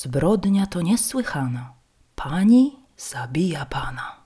Zbrodnia to niesłychana. Pani zabija pana.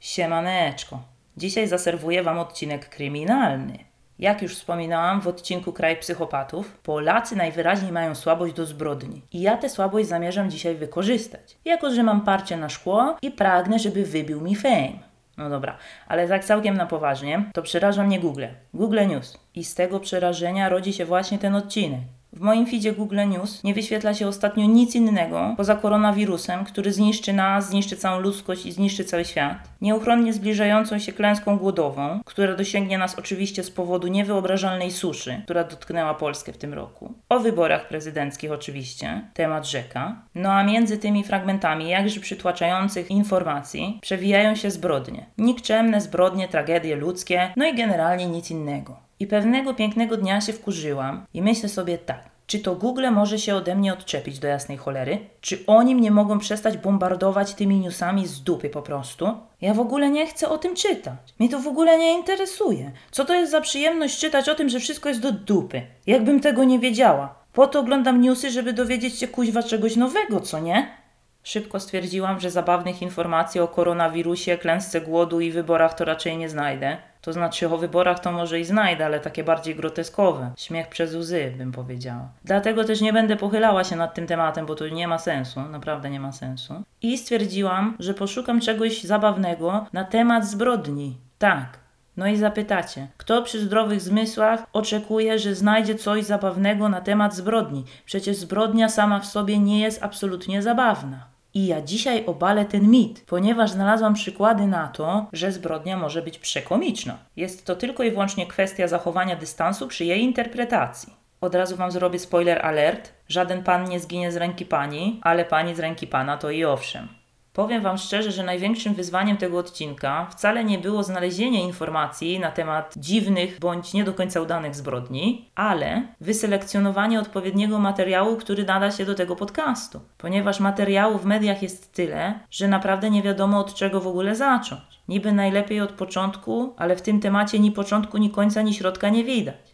Siemaneczko. Dzisiaj zaserwuję Wam odcinek kryminalny. Jak już wspominałam w odcinku Kraj Psychopatów, Polacy najwyraźniej mają słabość do zbrodni. I ja tę słabość zamierzam dzisiaj wykorzystać. Jako, że mam parcie na szkło i pragnę, żeby wybił mi fame. No dobra, ale tak całkiem na poważnie, to przeraża mnie Google. Google News. I z tego przerażenia rodzi się właśnie ten odcinek. W moim feedzie Google News nie wyświetla się ostatnio nic innego poza koronawirusem, który zniszczy nas, zniszczy całą ludzkość i zniszczy cały świat. Nieuchronnie zbliżającą się klęską głodową, która dosięgnie nas oczywiście z powodu niewyobrażalnej suszy, która dotknęła Polskę w tym roku. O wyborach prezydenckich oczywiście, temat rzeka. No a między tymi fragmentami jakże przytłaczających informacji przewijają się zbrodnie. Nikczemne zbrodnie, tragedie ludzkie, no i generalnie nic innego. I pewnego pięknego dnia się wkurzyłam i myślę sobie tak. Czy to Google może się ode mnie odczepić do jasnej cholery? Czy oni mnie mogą przestać bombardować tymi newsami z dupy po prostu? Ja w ogóle nie chcę o tym czytać. Mnie to w ogóle nie interesuje. Co to jest za przyjemność czytać o tym, że wszystko jest do dupy? Jakbym tego nie wiedziała. Po to oglądam newsy, żeby dowiedzieć się kuźwa czegoś nowego, co nie? Szybko stwierdziłam, że zabawnych informacji o koronawirusie, klęsce głodu i wyborach to raczej nie znajdę. To znaczy o wyborach to może i znajdę, ale takie bardziej groteskowe. Śmiech przez łzy, bym powiedziała. Dlatego też nie będę pochylała się nad tym tematem, bo to nie ma sensu, naprawdę nie ma sensu. I stwierdziłam, że poszukam czegoś zabawnego na temat zbrodni. Tak. No i zapytacie, kto przy zdrowych zmysłach oczekuje, że znajdzie coś zabawnego na temat zbrodni? Przecież zbrodnia sama w sobie nie jest absolutnie zabawna. I ja dzisiaj obalę ten mit, ponieważ znalazłam przykłady na to, że zbrodnia może być przekomiczna. Jest to tylko i wyłącznie kwestia zachowania dystansu przy jej interpretacji. Od razu Wam zrobię spoiler alert. Żaden pan nie zginie z ręki pani, ale pani z ręki pana to i owszem. Powiem Wam szczerze, że największym wyzwaniem tego odcinka wcale nie było znalezienie informacji na temat dziwnych bądź nie do końca udanych zbrodni, ale wyselekcjonowanie odpowiedniego materiału, który nada się do tego podcastu. Ponieważ materiału w mediach jest tyle, że naprawdę nie wiadomo od czego w ogóle zacząć. Niby najlepiej od początku, ale w tym temacie ni początku, ni końca, ni środka nie widać.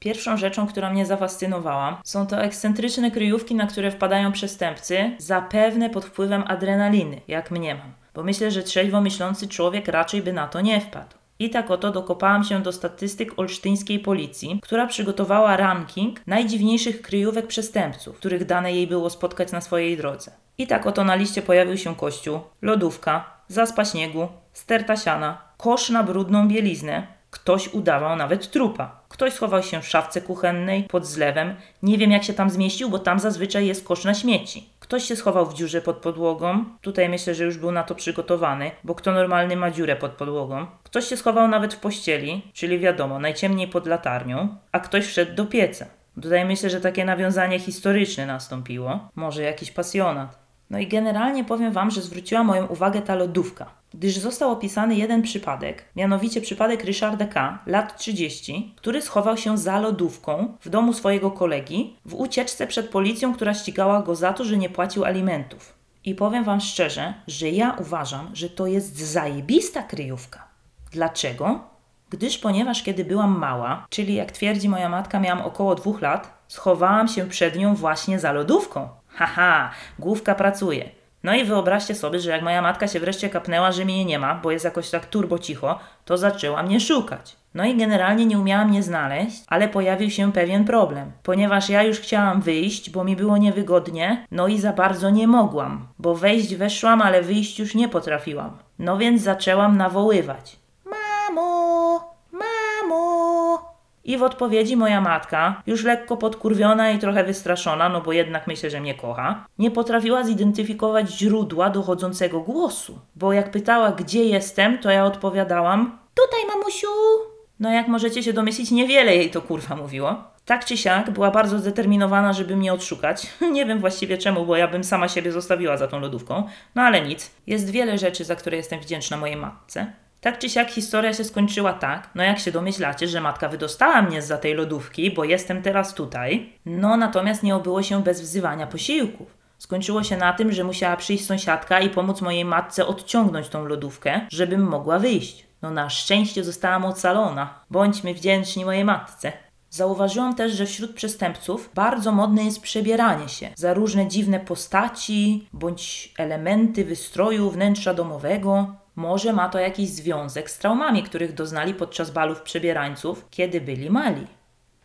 Pierwszą rzeczą, która mnie zafascynowała, są to ekscentryczne kryjówki, na które wpadają przestępcy, zapewne pod wpływem adrenaliny, jak mniemam. Bo myślę, że trzeźwo myślący człowiek raczej by na to nie wpadł. I tak oto dokopałam się do statystyk olsztyńskiej policji, która przygotowała ranking najdziwniejszych kryjówek przestępców, których dane jej było spotkać na swojej drodze. I tak oto na liście pojawił się kościół, lodówka, zaspa śniegu, sterta siana, kosz na brudną bieliznę, ktoś udawał nawet trupa. Ktoś schował się w szafce kuchennej pod zlewem. Nie wiem jak się tam zmieścił, bo tam zazwyczaj jest kosz na śmieci. Ktoś się schował w dziurze pod podłogą. Tutaj myślę, że już był na to przygotowany, bo kto normalny ma dziurę pod podłogą. Ktoś się schował nawet w pościeli, czyli wiadomo, najciemniej pod latarnią, a ktoś wszedł do pieca. Tutaj myślę, że takie nawiązanie historyczne nastąpiło. Może jakiś pasjonat. No i generalnie powiem Wam, że zwróciła moją uwagę ta lodówka, gdyż został opisany jeden przypadek, mianowicie przypadek Ryszarda K., lat 30, który schował się za lodówką w domu swojego kolegi w ucieczce przed policją, która ścigała go za to, że nie płacił alimentów. I powiem Wam szczerze, że ja uważam, że to jest zajebista kryjówka. Dlaczego? Gdyż ponieważ kiedy byłam mała, czyli jak twierdzi moja matka, miałam około dwóch lat, schowałam się przed nią właśnie za lodówką. Haha, główka pracuje. No i wyobraźcie sobie, że jak moja matka się wreszcie kapnęła, że mnie nie ma, bo jest jakoś tak turbo cicho, to zaczęła mnie szukać. No i generalnie nie umiała mnie znaleźć, ale pojawił się pewien problem, ponieważ ja już chciałam wyjść, bo mi było niewygodnie, no i za bardzo nie mogłam, bo wejść weszłam, ale wyjść już nie potrafiłam. No więc zaczęłam nawoływać. I w odpowiedzi moja matka, już lekko podkurwiona i trochę wystraszona, no bo jednak myślę, że mnie kocha, nie potrafiła zidentyfikować źródła dochodzącego głosu. Bo jak pytała, gdzie jestem, to ja odpowiadałam: Tutaj, mamusiu! No jak możecie się domyślić, niewiele jej to kurwa mówiło. Tak czy siak, była bardzo zdeterminowana, żeby mnie odszukać. Nie wiem właściwie czemu, bo ja bym sama siebie zostawiła za tą lodówką. No ale nic. Jest wiele rzeczy, za które jestem wdzięczna mojej matce. Tak czy siak historia się skończyła tak, no jak się domyślacie, że matka wydostała mnie za tej lodówki, bo jestem teraz tutaj. No natomiast nie obyło się bez wzywania posiłków. Skończyło się na tym, że musiała przyjść sąsiadka i pomóc mojej matce odciągnąć tą lodówkę, żebym mogła wyjść. No na szczęście zostałam ocalona. Bądźmy wdzięczni mojej matce. Zauważyłam też, że wśród przestępców bardzo modne jest przebieranie się za różne dziwne postaci bądź elementy wystroju wnętrza domowego. Może ma to jakiś związek z traumami, których doznali podczas balów przebierańców, kiedy byli mali.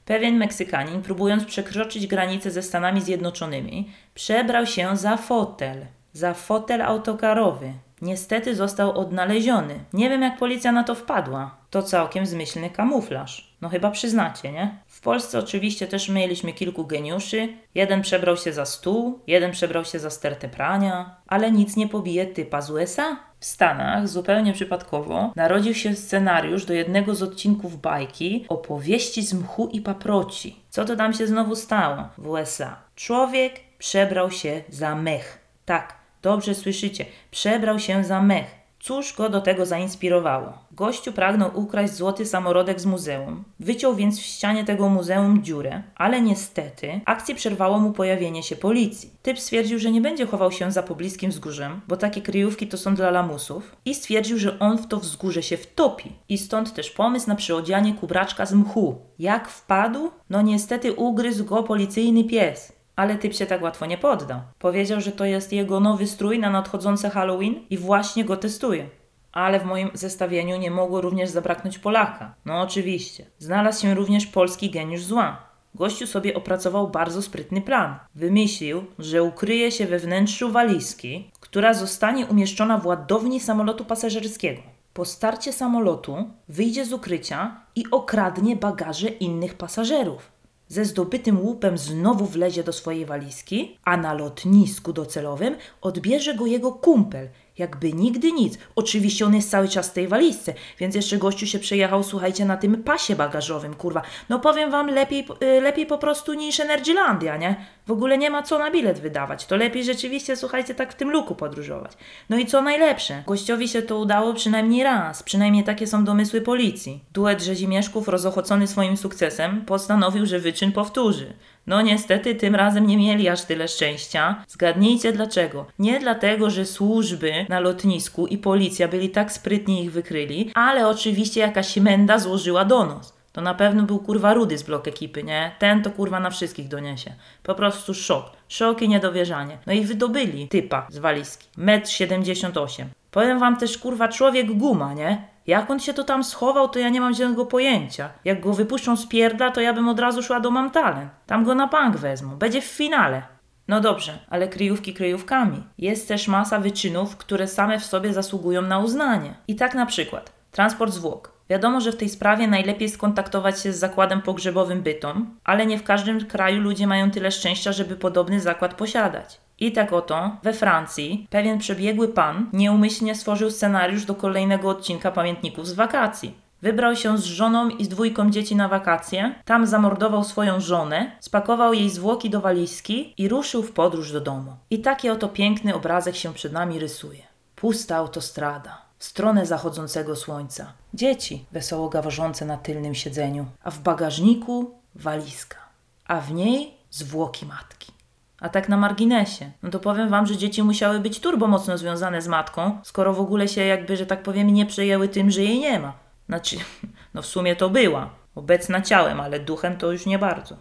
Pewien Meksykanin, próbując przekroczyć granicę ze Stanami Zjednoczonymi, przebrał się za fotel, za fotel autokarowy. Niestety został odnaleziony. Nie wiem, jak policja na to wpadła. To całkiem zmyślny kamuflaż. No chyba przyznacie, nie? W Polsce oczywiście też mieliśmy kilku geniuszy. Jeden przebrał się za stół, jeden przebrał się za stertę prania, ale nic nie pobije typa z USA. W Stanach, zupełnie przypadkowo, narodził się scenariusz do jednego z odcinków bajki opowieści z mchu i paproci. Co to tam się znowu stało w USA? Człowiek przebrał się za mech. Tak, Dobrze słyszycie, przebrał się za mech. Cóż go do tego zainspirowało? Gościu pragnął ukraść złoty samorodek z muzeum. Wyciął więc w ścianie tego muzeum dziurę, ale niestety akcję przerwało mu pojawienie się policji. Typ stwierdził, że nie będzie chował się za pobliskim wzgórzem, bo takie kryjówki to są dla lamusów i stwierdził, że on w to wzgórze się wtopi. I stąd też pomysł na przyodzianie kubraczka z mchu. Jak wpadł? No niestety ugryzł go policyjny pies. Ale typ się tak łatwo nie poddał. Powiedział, że to jest jego nowy strój na nadchodzące Halloween i właśnie go testuje. Ale w moim zestawieniu nie mogło również zabraknąć Polaka. No oczywiście. Znalazł się również polski geniusz zła. Gościu sobie opracował bardzo sprytny plan. Wymyślił, że ukryje się we wnętrzu walizki, która zostanie umieszczona w ładowni samolotu pasażerskiego. Po starcie samolotu wyjdzie z ukrycia i okradnie bagaże innych pasażerów ze zdobytym łupem znowu wlezie do swojej walizki, a na lotnisku docelowym odbierze go jego kumpel, jakby nigdy nic. Oczywiście on jest cały czas w tej walizce, więc jeszcze gościu się przejechał, słuchajcie, na tym pasie bagażowym, kurwa. No powiem wam, lepiej, y, lepiej po prostu niż Energylandia, nie? W ogóle nie ma co na bilet wydawać. To lepiej rzeczywiście, słuchajcie, tak w tym luku podróżować. No i co najlepsze, gościowi się to udało przynajmniej raz. Przynajmniej takie są domysły policji. Duet rzezimieszków, rozochocony swoim sukcesem, postanowił, że wyczyn powtórzy. No niestety tym razem nie mieli aż tyle szczęścia. Zgadnijcie dlaczego. Nie dlatego, że służby na lotnisku i policja byli tak sprytnie ich wykryli, ale oczywiście jakaś menda złożyła donos. To na pewno był kurwa rudy z blok ekipy, nie? Ten to kurwa na wszystkich doniesie. Po prostu szok. Szok i niedowierzanie. No i wydobyli typa z walizki. Metr 78. Powiem wam też kurwa człowiek guma, nie? Jak on się to tam schował, to ja nie mam żadnego pojęcia. Jak go wypuszczą z pierda, to ja bym od razu szła do Mam. Tam go na bank wezmą. Będzie w finale. No dobrze, ale kryjówki kryjówkami. Jest też masa wyczynów, które same w sobie zasługują na uznanie. I tak na przykład transport zwłok. Wiadomo, że w tej sprawie najlepiej skontaktować się z zakładem pogrzebowym Bytom, ale nie w każdym kraju ludzie mają tyle szczęścia, żeby podobny zakład posiadać. I tak oto we Francji pewien przebiegły pan nieumyślnie stworzył scenariusz do kolejnego odcinka pamiętników z wakacji. Wybrał się z żoną i z dwójką dzieci na wakacje, tam zamordował swoją żonę, spakował jej zwłoki do walizki i ruszył w podróż do domu. I taki oto piękny obrazek się przed nami rysuje. Pusta autostrada, stronę zachodzącego słońca. Dzieci wesoło gaworzące na tylnym siedzeniu, a w bagażniku walizka, a w niej zwłoki matki. A tak na marginesie, no to powiem wam, że dzieci musiały być turbo mocno związane z matką, skoro w ogóle się jakby, że tak powiem, nie przejęły tym, że jej nie ma. Znaczy, no w sumie to była, obecna ciałem, ale duchem to już nie bardzo.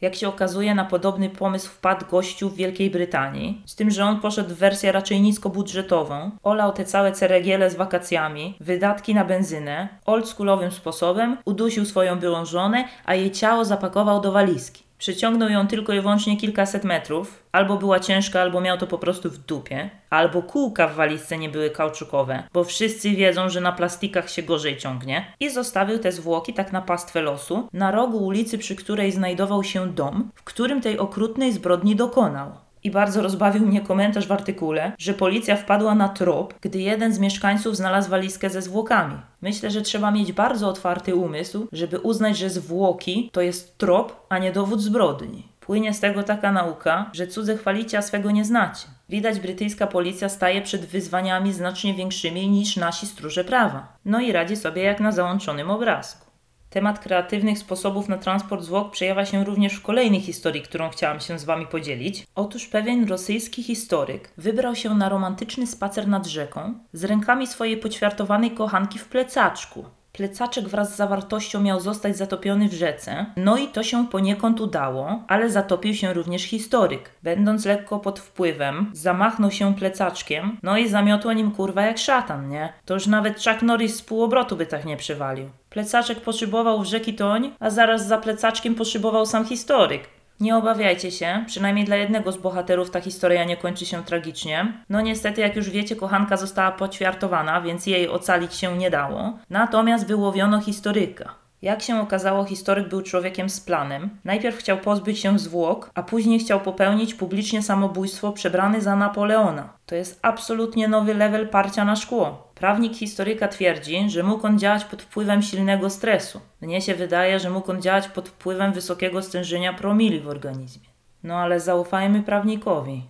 Jak się okazuje, na podobny pomysł wpadł gościu w Wielkiej Brytanii, z tym, że on poszedł w wersję raczej niskobudżetową, olał te całe ceregiele z wakacjami, wydatki na benzynę, oldschoolowym sposobem, udusił swoją byłą żonę, a jej ciało zapakował do walizki. Przyciągnął ją tylko i wyłącznie kilkaset metrów, albo była ciężka, albo miał to po prostu w dupie, albo kółka w walizce nie były kauczukowe, bo wszyscy wiedzą, że na plastikach się gorzej ciągnie, i zostawił te zwłoki tak na pastwę losu na rogu ulicy, przy której znajdował się dom, w którym tej okrutnej zbrodni dokonał. I bardzo rozbawił mnie komentarz w artykule, że policja wpadła na trop, gdy jeden z mieszkańców znalazł walizkę ze zwłokami. Myślę, że trzeba mieć bardzo otwarty umysł, żeby uznać, że zwłoki to jest trop, a nie dowód zbrodni. Płynie z tego taka nauka, że cudze chwalicie, a swego nie znacie. Widać, brytyjska policja staje przed wyzwaniami znacznie większymi niż nasi stróże prawa. No i radzi sobie jak na załączonym obrazku. Temat kreatywnych sposobów na transport zwłok przejawia się również w kolejnej historii, którą chciałam się z Wami podzielić. Otóż pewien rosyjski historyk wybrał się na romantyczny spacer nad rzeką z rękami swojej poćwiartowanej kochanki w plecaczku. Plecaczek wraz z zawartością miał zostać zatopiony w rzece, no i to się poniekąd udało, ale zatopił się również historyk. Będąc lekko pod wpływem, zamachnął się plecaczkiem, no i zamiotło nim kurwa jak szatan, nie? To już nawet Chuck Norris z półobrotu by tak nie przewalił. Plecaczek poszybował w rzeki Toń, a zaraz za plecaczkiem poszybował sam historyk. Nie obawiajcie się, przynajmniej dla jednego z bohaterów ta historia nie kończy się tragicznie. No niestety, jak już wiecie, kochanka została poćwiartowana, więc jej ocalić się nie dało. Natomiast wyłowiono historyka. Jak się okazało, historyk był człowiekiem z planem. Najpierw chciał pozbyć się zwłok, a później chciał popełnić publicznie samobójstwo przebrany za Napoleona. To jest absolutnie nowy level parcia na szkło. Prawnik historyka twierdzi, że mógł on działać pod wpływem silnego stresu. Mnie się wydaje, że mógł on działać pod wpływem wysokiego stężenia promili w organizmie. No ale zaufajmy prawnikowi.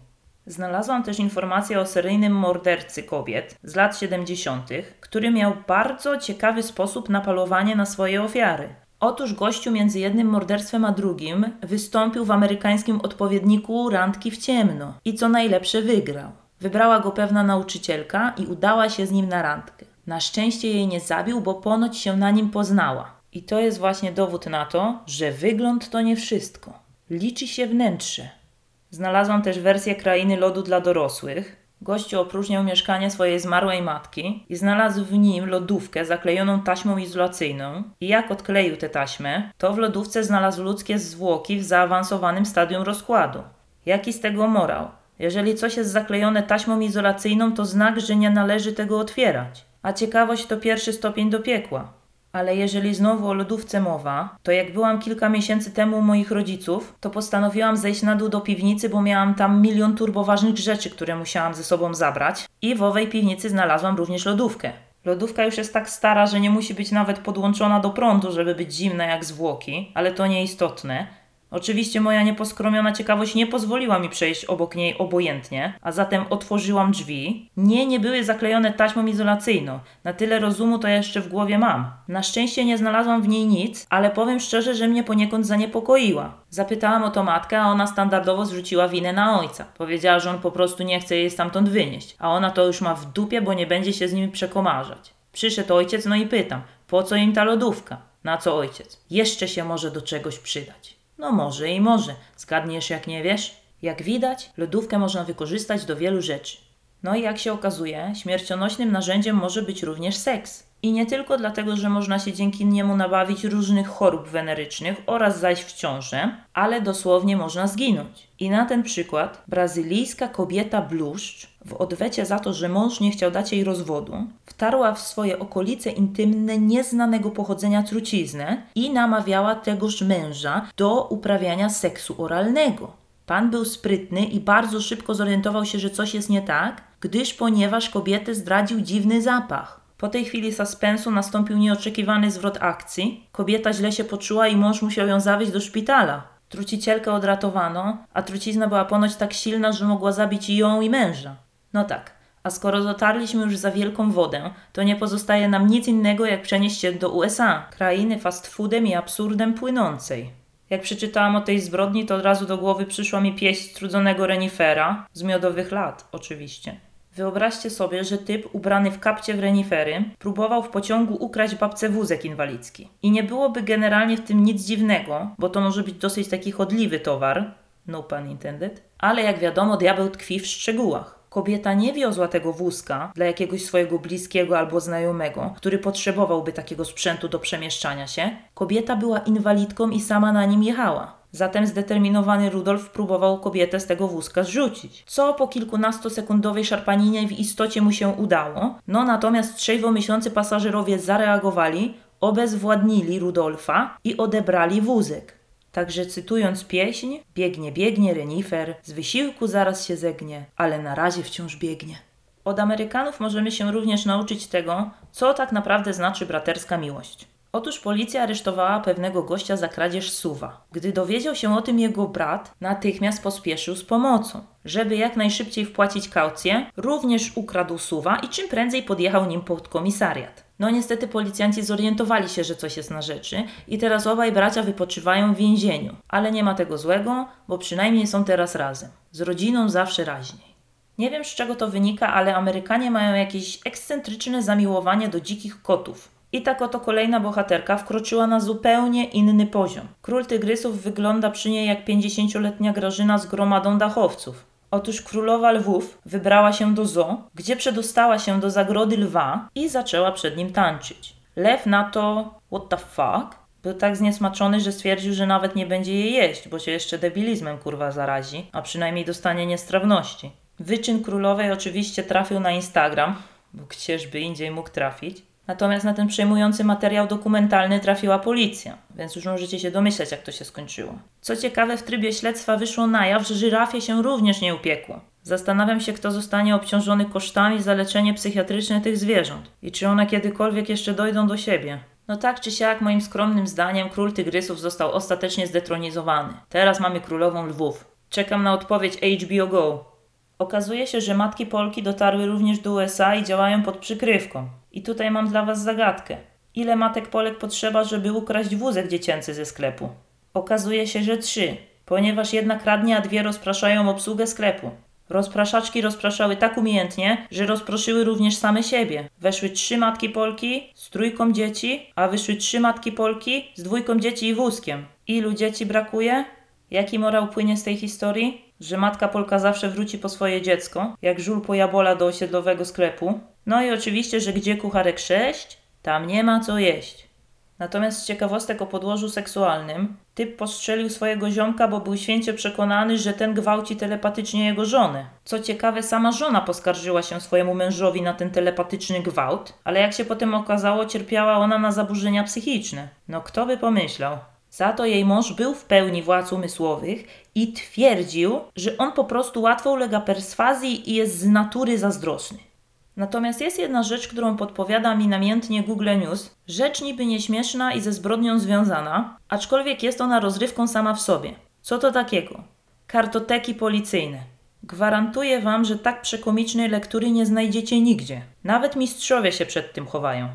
Znalazłam też informację o seryjnym mordercy kobiet z lat 70., który miał bardzo ciekawy sposób na palowanie na swoje ofiary. Otóż gościu między jednym morderstwem a drugim wystąpił w amerykańskim odpowiedniku randki w ciemno i co najlepsze wygrał. Wybrała go pewna nauczycielka i udała się z nim na randkę. Na szczęście jej nie zabił, bo ponoć się na nim poznała. I to jest właśnie dowód na to, że wygląd to nie wszystko. Liczy się wnętrze. Znalazłam też wersję krainy lodu dla dorosłych. Gościu opróżniał mieszkanie swojej zmarłej matki i znalazł w nim lodówkę zaklejoną taśmą izolacyjną. I jak odkleił tę taśmę, to w lodówce znalazł ludzkie zwłoki w zaawansowanym stadium rozkładu. Jaki z tego morał? Jeżeli coś jest zaklejone taśmą izolacyjną, to znak, że nie należy tego otwierać. A ciekawość to pierwszy stopień do piekła. Ale jeżeli znowu o lodówce mowa, to jak byłam kilka miesięcy temu u moich rodziców, to postanowiłam zejść na dół do piwnicy, bo miałam tam milion turboważnych rzeczy, które musiałam ze sobą zabrać. I w owej piwnicy znalazłam również lodówkę. Lodówka już jest tak stara, że nie musi być nawet podłączona do prądu, żeby być zimna jak zwłoki, ale to nieistotne. Oczywiście moja nieposkromiona ciekawość nie pozwoliła mi przejść obok niej obojętnie, a zatem otworzyłam drzwi. Nie, nie były zaklejone taśmą izolacyjną. Na tyle rozumu to jeszcze w głowie mam. Na szczęście nie znalazłam w niej nic, ale powiem szczerze, że mnie poniekąd zaniepokoiła. Zapytałam o to matkę, a ona standardowo zrzuciła winę na ojca. Powiedziała, że on po prostu nie chce jej stamtąd wynieść, a ona to już ma w dupie, bo nie będzie się z nim przekomarzać. Przyszedł ojciec, no i pytam, po co im ta lodówka? Na co ojciec? Jeszcze się może do czegoś przydać. No może i może. Zgadniesz jak nie wiesz? Jak widać, lodówkę można wykorzystać do wielu rzeczy. No i jak się okazuje, śmiercionośnym narzędziem może być również seks. I nie tylko dlatego, że można się dzięki niemu nabawić różnych chorób wenerycznych oraz zajść w ciążę, ale dosłownie można zginąć. I na ten przykład brazylijska kobieta bluszcz w odwecie za to, że mąż nie chciał dać jej rozwodu, wtarła w swoje okolice intymne nieznanego pochodzenia truciznę i namawiała tegoż męża do uprawiania seksu oralnego. Pan był sprytny i bardzo szybko zorientował się, że coś jest nie tak, gdyż ponieważ kobietę zdradził dziwny zapach. Po tej chwili suspensu nastąpił nieoczekiwany zwrot akcji. Kobieta źle się poczuła i mąż musiał ją zawieźć do szpitala. Trucicielkę odratowano, a trucizna była ponoć tak silna, że mogła zabić i ją i męża. No tak, a skoro dotarliśmy już za wielką wodę, to nie pozostaje nam nic innego, jak przenieść się do USA, krainy fast foodem i absurdem płynącej. Jak przeczytałam o tej zbrodni, to od razu do głowy przyszła mi pieśń strudzonego renifera, z miodowych lat oczywiście. Wyobraźcie sobie, że typ ubrany w kapcie w renifery próbował w pociągu ukraść babce wózek inwalidzki. I nie byłoby generalnie w tym nic dziwnego, bo to może być dosyć taki chodliwy towar, no pun intended, ale jak wiadomo, diabeł tkwi w szczegółach. Kobieta nie wiozła tego wózka dla jakiegoś swojego bliskiego albo znajomego, który potrzebowałby takiego sprzętu do przemieszczania się. Kobieta była inwalidką i sama na nim jechała. Zatem zdeterminowany Rudolf próbował kobietę z tego wózka zrzucić. Co po kilkunastosekundowej szarpaninie w istocie mu się udało. No natomiast trzeźwo myślący pasażerowie zareagowali, obezwładnili Rudolfa i odebrali wózek. Także cytując pieśń, biegnie, biegnie renifer, z wysiłku zaraz się zegnie, ale na razie wciąż biegnie. Od Amerykanów możemy się również nauczyć tego, co tak naprawdę znaczy braterska miłość. Otóż policja aresztowała pewnego gościa za kradzież suwa. Gdy dowiedział się o tym jego brat, natychmiast pospieszył z pomocą. Żeby jak najszybciej wpłacić kaucję, również ukradł suwa i czym prędzej podjechał nim pod komisariat. No niestety policjanci zorientowali się, że coś jest na rzeczy i teraz obaj bracia wypoczywają w więzieniu. Ale nie ma tego złego, bo przynajmniej są teraz razem. Z rodziną zawsze raźniej. Nie wiem z czego to wynika, ale Amerykanie mają jakieś ekscentryczne zamiłowanie do dzikich kotów. I tak oto kolejna bohaterka wkroczyła na zupełnie inny poziom. Król tygrysów wygląda przy niej jak 50-letnia Grażyna z gromadą dachowców. Otóż królowa lwów wybrała się do zoo, gdzie przedostała się do zagrody lwa i zaczęła przed nim tańczyć. Lew na to, what the fuck? Był tak zniesmaczony, że stwierdził, że nawet nie będzie jej jeść, bo się jeszcze debilizmem kurwa zarazi, a przynajmniej dostanie niestrawności. Wyczyn królowej oczywiście trafił na Instagram, bo gdzieżby indziej mógł trafić. Natomiast na ten przejmujący materiał dokumentalny trafiła policja, więc już możecie się domyśleć, jak to się skończyło. Co ciekawe, w trybie śledztwa wyszło na jaw, że żyrafie się również nie upiekło. Zastanawiam się, kto zostanie obciążony kosztami za leczenie psychiatryczne tych zwierząt i czy one kiedykolwiek jeszcze dojdą do siebie. No tak czy siak, moim skromnym zdaniem, król tygrysów został ostatecznie zdetronizowany. Teraz mamy królową lwów. Czekam na odpowiedź HBO Go. Okazuje się, że matki Polki dotarły również do USA i działają pod przykrywką. I tutaj mam dla Was zagadkę. Ile matek Polek potrzeba, żeby ukraść wózek dziecięcy ze sklepu? Okazuje się, że trzy, ponieważ jedna kradnie, a dwie rozpraszają obsługę sklepu. Rozpraszaczki rozpraszały tak umiejętnie, że rozproszyły również same siebie. Weszły trzy matki Polki z trójką dzieci, a wyszły trzy matki Polki z dwójką dzieci i wózkiem. Ilu dzieci brakuje? Jaki morał płynie z tej historii? Że matka Polka zawsze wróci po swoje dziecko, jak żul po jabola do osiedlowego sklepu. No i oczywiście, że gdzie kucharek sześć, tam nie ma co jeść. Natomiast z ciekawostek o podłożu seksualnym, typ postrzelił swojego ziomka, bo był święcie przekonany, że ten gwałci telepatycznie jego żonę. Co ciekawe, sama żona poskarżyła się swojemu mężowi na ten telepatyczny gwałt, ale jak się potem okazało, cierpiała ona na zaburzenia psychiczne. No kto by pomyślał? Za to jej mąż był w pełni władz umysłowych i twierdził, że on po prostu łatwo ulega perswazji i jest z natury zazdrosny. Natomiast jest jedna rzecz, którą podpowiada mi namiętnie Google News. Rzecz niby nieśmieszna i ze zbrodnią związana, aczkolwiek jest ona rozrywką sama w sobie. Co to takiego? Kartoteki policyjne. Gwarantuję wam, że tak przekomicznej lektury nie znajdziecie nigdzie. Nawet mistrzowie się przed tym chowają.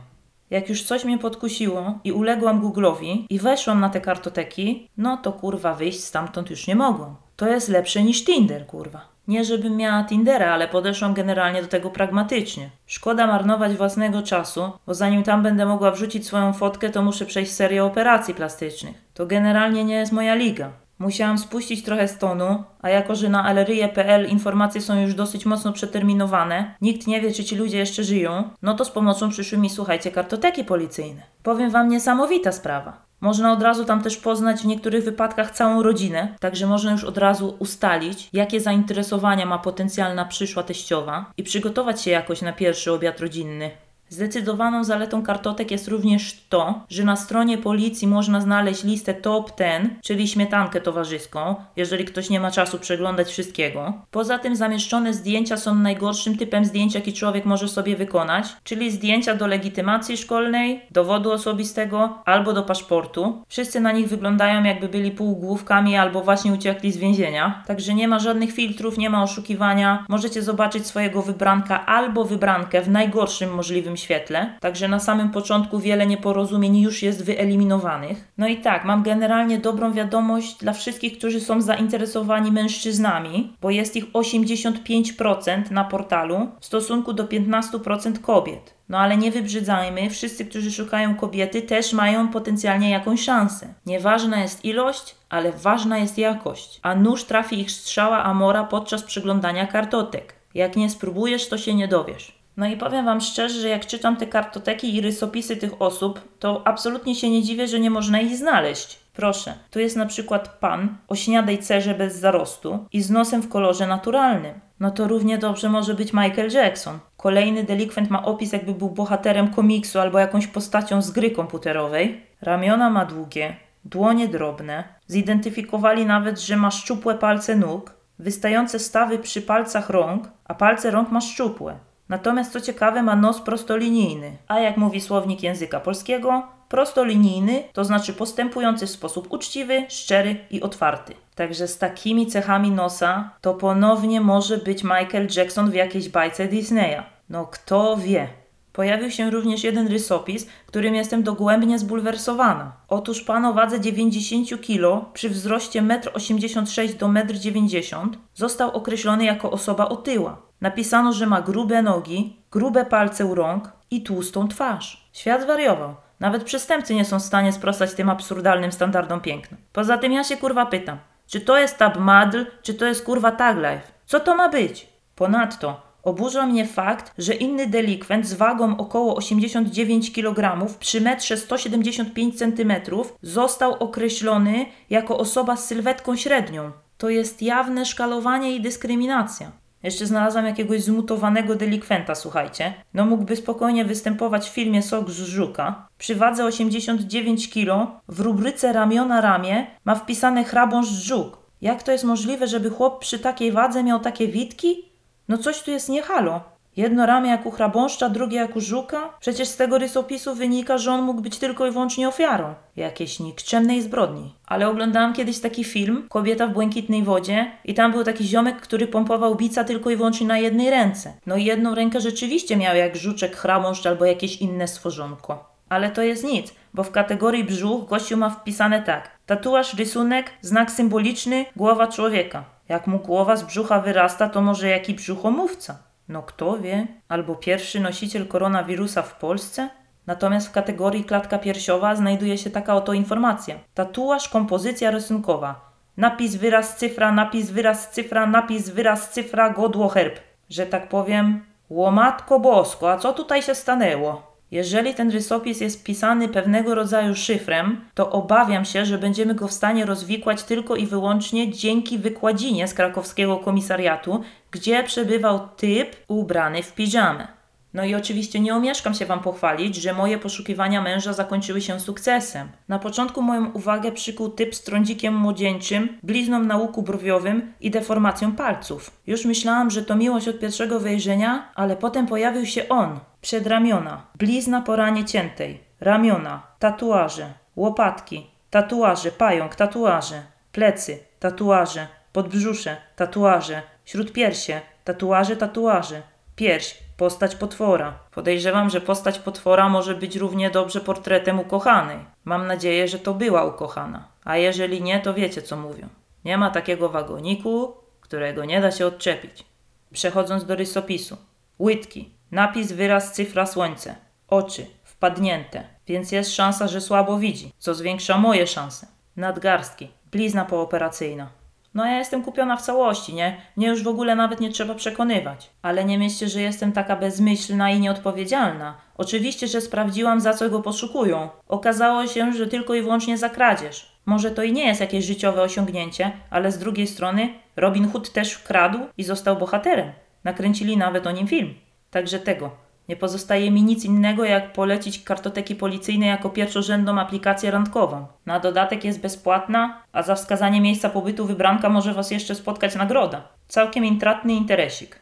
Jak już coś mnie podkusiło i uległam Google'owi i weszłam na te kartoteki, no to kurwa wyjść stamtąd już nie mogłam. To jest lepsze niż Tinder, kurwa. Nie żebym miała Tindera, ale podeszłam generalnie do tego pragmatycznie. Szkoda marnować własnego czasu, bo zanim tam będę mogła wrzucić swoją fotkę, to muszę przejść serię operacji plastycznych. To generalnie nie jest moja liga. Musiałam spuścić trochę stonu, a jako że na aleryje.pl informacje są już dosyć mocno przeterminowane, nikt nie wie, czy ci ludzie jeszcze żyją, no to z pomocą przyszły mi, słuchajcie, kartoteki policyjne. Powiem wam, niesamowita sprawa. Można od razu tam też poznać w niektórych wypadkach całą rodzinę, także można już od razu ustalić, jakie zainteresowania ma potencjalna przyszła teściowa i przygotować się jakoś na pierwszy obiad rodzinny. Zdecydowaną zaletą kartotek jest również to, że na stronie policji można znaleźć listę top 10, czyli śmietankę towarzyską, jeżeli ktoś nie ma czasu przeglądać wszystkiego. Poza tym zamieszczone zdjęcia są najgorszym typem zdjęć, jaki człowiek może sobie wykonać, czyli zdjęcia do legitymacji szkolnej, dowodu osobistego albo do paszportu. Wszyscy na nich wyglądają jakby byli półgłówkami albo właśnie uciekli z więzienia. Także nie ma żadnych filtrów, nie ma oszukiwania. Możecie zobaczyć swojego wybranka albo wybrankę w najgorszym możliwym świetle, także na samym początku wiele nieporozumień już jest wyeliminowanych. No i tak, mam generalnie dobrą wiadomość dla wszystkich, którzy są zainteresowani mężczyznami, bo jest ich 85% na portalu w stosunku do 15% kobiet. No ale nie wybrzydzajmy, wszyscy, którzy szukają kobiety, też mają potencjalnie jakąś szansę. Nieważna jest ilość, ale ważna jest jakość. A nóż trafi ich strzała Amora podczas przeglądania kartotek. Jak nie spróbujesz, to się nie dowiesz. No i powiem Wam szczerze, że jak czytam te kartoteki i rysopisy tych osób, to absolutnie się nie dziwię, że nie można ich znaleźć. Proszę, tu jest na przykład pan o śniadej cerze bez zarostu i z nosem w kolorze naturalnym. No to równie dobrze może być Michael Jackson. Kolejny delikwent ma opis, jakby był bohaterem komiksu albo jakąś postacią z gry komputerowej. Ramiona ma długie, dłonie drobne. Zidentyfikowali nawet, że ma szczupłe palce nóg, wystające stawy przy palcach rąk, a palce rąk ma szczupłe. Natomiast co ciekawe, ma nos prostolinijny. A jak mówi słownik języka polskiego, prostolinijny to znaczy postępujący w sposób uczciwy, szczery i otwarty. Także z takimi cechami nosa to ponownie może być Michael Jackson w jakiejś bajce Disneya. No kto wie. Pojawił się również jeden rysopis, którym jestem dogłębnie zbulwersowana. Otóż pan o wadze 90 kg przy wzroście 1,86 m do 1,90 m został określony jako osoba otyła. Napisano, że ma grube nogi, grube palce u rąk i tłustą twarz. Świat zwariował. Nawet przestępcy nie są w stanie sprostać tym absurdalnym standardom piękna. Poza tym ja się kurwa pytam, czy to jest tab madl, czy to jest kurwa tag life? Co to ma być? Ponadto oburza mnie fakt, że inny delikwent z wagą około 89 kg przy metrze 175 cm został określony jako osoba z sylwetką średnią. To jest jawne szkalowanie i dyskryminacja. Jeszcze znalazłam jakiegoś zmutowanego delikwenta, słuchajcie. No mógłby spokojnie występować w filmie Sok z Żuka. Przy wadze 89 kg w rubryce ramiona ramię ma wpisane hrabąż żuk. Jak to jest możliwe, żeby chłop przy takiej wadze miał takie witki? No coś tu jest nie halo. Jedno ramię jak u hrabąszcza, drugie jak u żuka? Przecież z tego rysopisu wynika, że on mógł być tylko i wyłącznie ofiarą jakiejś nikczemnej zbrodni. Ale oglądałam kiedyś taki film, Kobieta w błękitnej wodzie i tam był taki ziomek, który pompował bica tylko i wyłącznie na jednej ręce. No i jedną rękę rzeczywiście miał jak żuczek, hrabąszcz albo jakieś inne stworzonko. Ale to jest nic, bo w kategorii brzuch gościu ma wpisane tak. Tatuaż, rysunek, znak symboliczny, głowa człowieka. Jak mu głowa z brzucha wyrasta, to może jaki brzuchomówca? No kto wie? Albo pierwszy nosiciel koronawirusa w Polsce? Natomiast w kategorii klatka piersiowa znajduje się taka oto informacja. Tatuaż, kompozycja rysunkowa. Napis, wyraz, cyfra, napis, wyraz, cyfra, napis, wyraz, cyfra, godło, herb. Że tak powiem, łomatko bosko, a co tutaj się stanęło? Jeżeli ten rysopis jest pisany pewnego rodzaju szyfrem, to obawiam się, że będziemy go w stanie rozwikłać tylko i wyłącznie dzięki wykładzinie z krakowskiego komisariatu, gdzie przebywał typ ubrany w piżamę. No i oczywiście nie omieszkam się Wam pochwalić, że moje poszukiwania męża zakończyły się sukcesem. Na początku moją uwagę przykuł typ z trądzikiem młodzieńczym, blizną na łuku brwiowym i deformacją palców. Już myślałam, że to miłość od pierwszego wejrzenia, ale potem pojawił się on. Przedramiona, blizna po ranie ciętej, ramiona, tatuaże, łopatki, tatuaże, pająk, tatuaże, plecy, tatuaże, podbrzusze, tatuaże, śródpiersie, tatuaże, tatuaże, pierś, postać potwora. Podejrzewam, że postać potwora może być równie dobrze portretem ukochanej. Mam nadzieję, że to była ukochana. A jeżeli nie, to wiecie co mówią. Nie ma takiego wagoniku, którego nie da się odczepić. Przechodząc do rysopisu. Łydki. Napis, wyraz, cyfra, słońce. Oczy. Wpadnięte. Więc jest szansa, że słabo widzi, co zwiększa moje szanse. Nadgarstki. Blizna pooperacyjna. No ja jestem kupiona w całości, nie? Mnie już w ogóle nawet nie trzeba przekonywać. Ale nie myślcie, że jestem taka bezmyślna i nieodpowiedzialna. Oczywiście, że sprawdziłam, za co go poszukują. Okazało się, że tylko i wyłącznie za kradzież. Może to i nie jest jakieś życiowe osiągnięcie, ale z drugiej strony Robin Hood też wkradł i został bohaterem. Nakręcili nawet o nim film. Także tego. Nie pozostaje mi nic innego, jak polecić kartoteki policyjne jako pierwszorzędną aplikację randkową. Na dodatek jest bezpłatna, a za wskazanie miejsca pobytu wybranka może Was jeszcze spotkać nagroda. Całkiem intratny interesik.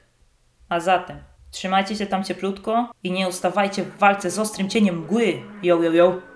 A zatem, trzymajcie się tam cieplutko i nie ustawajcie w walce z ostrym cieniem mgły. Yo, yo, yo.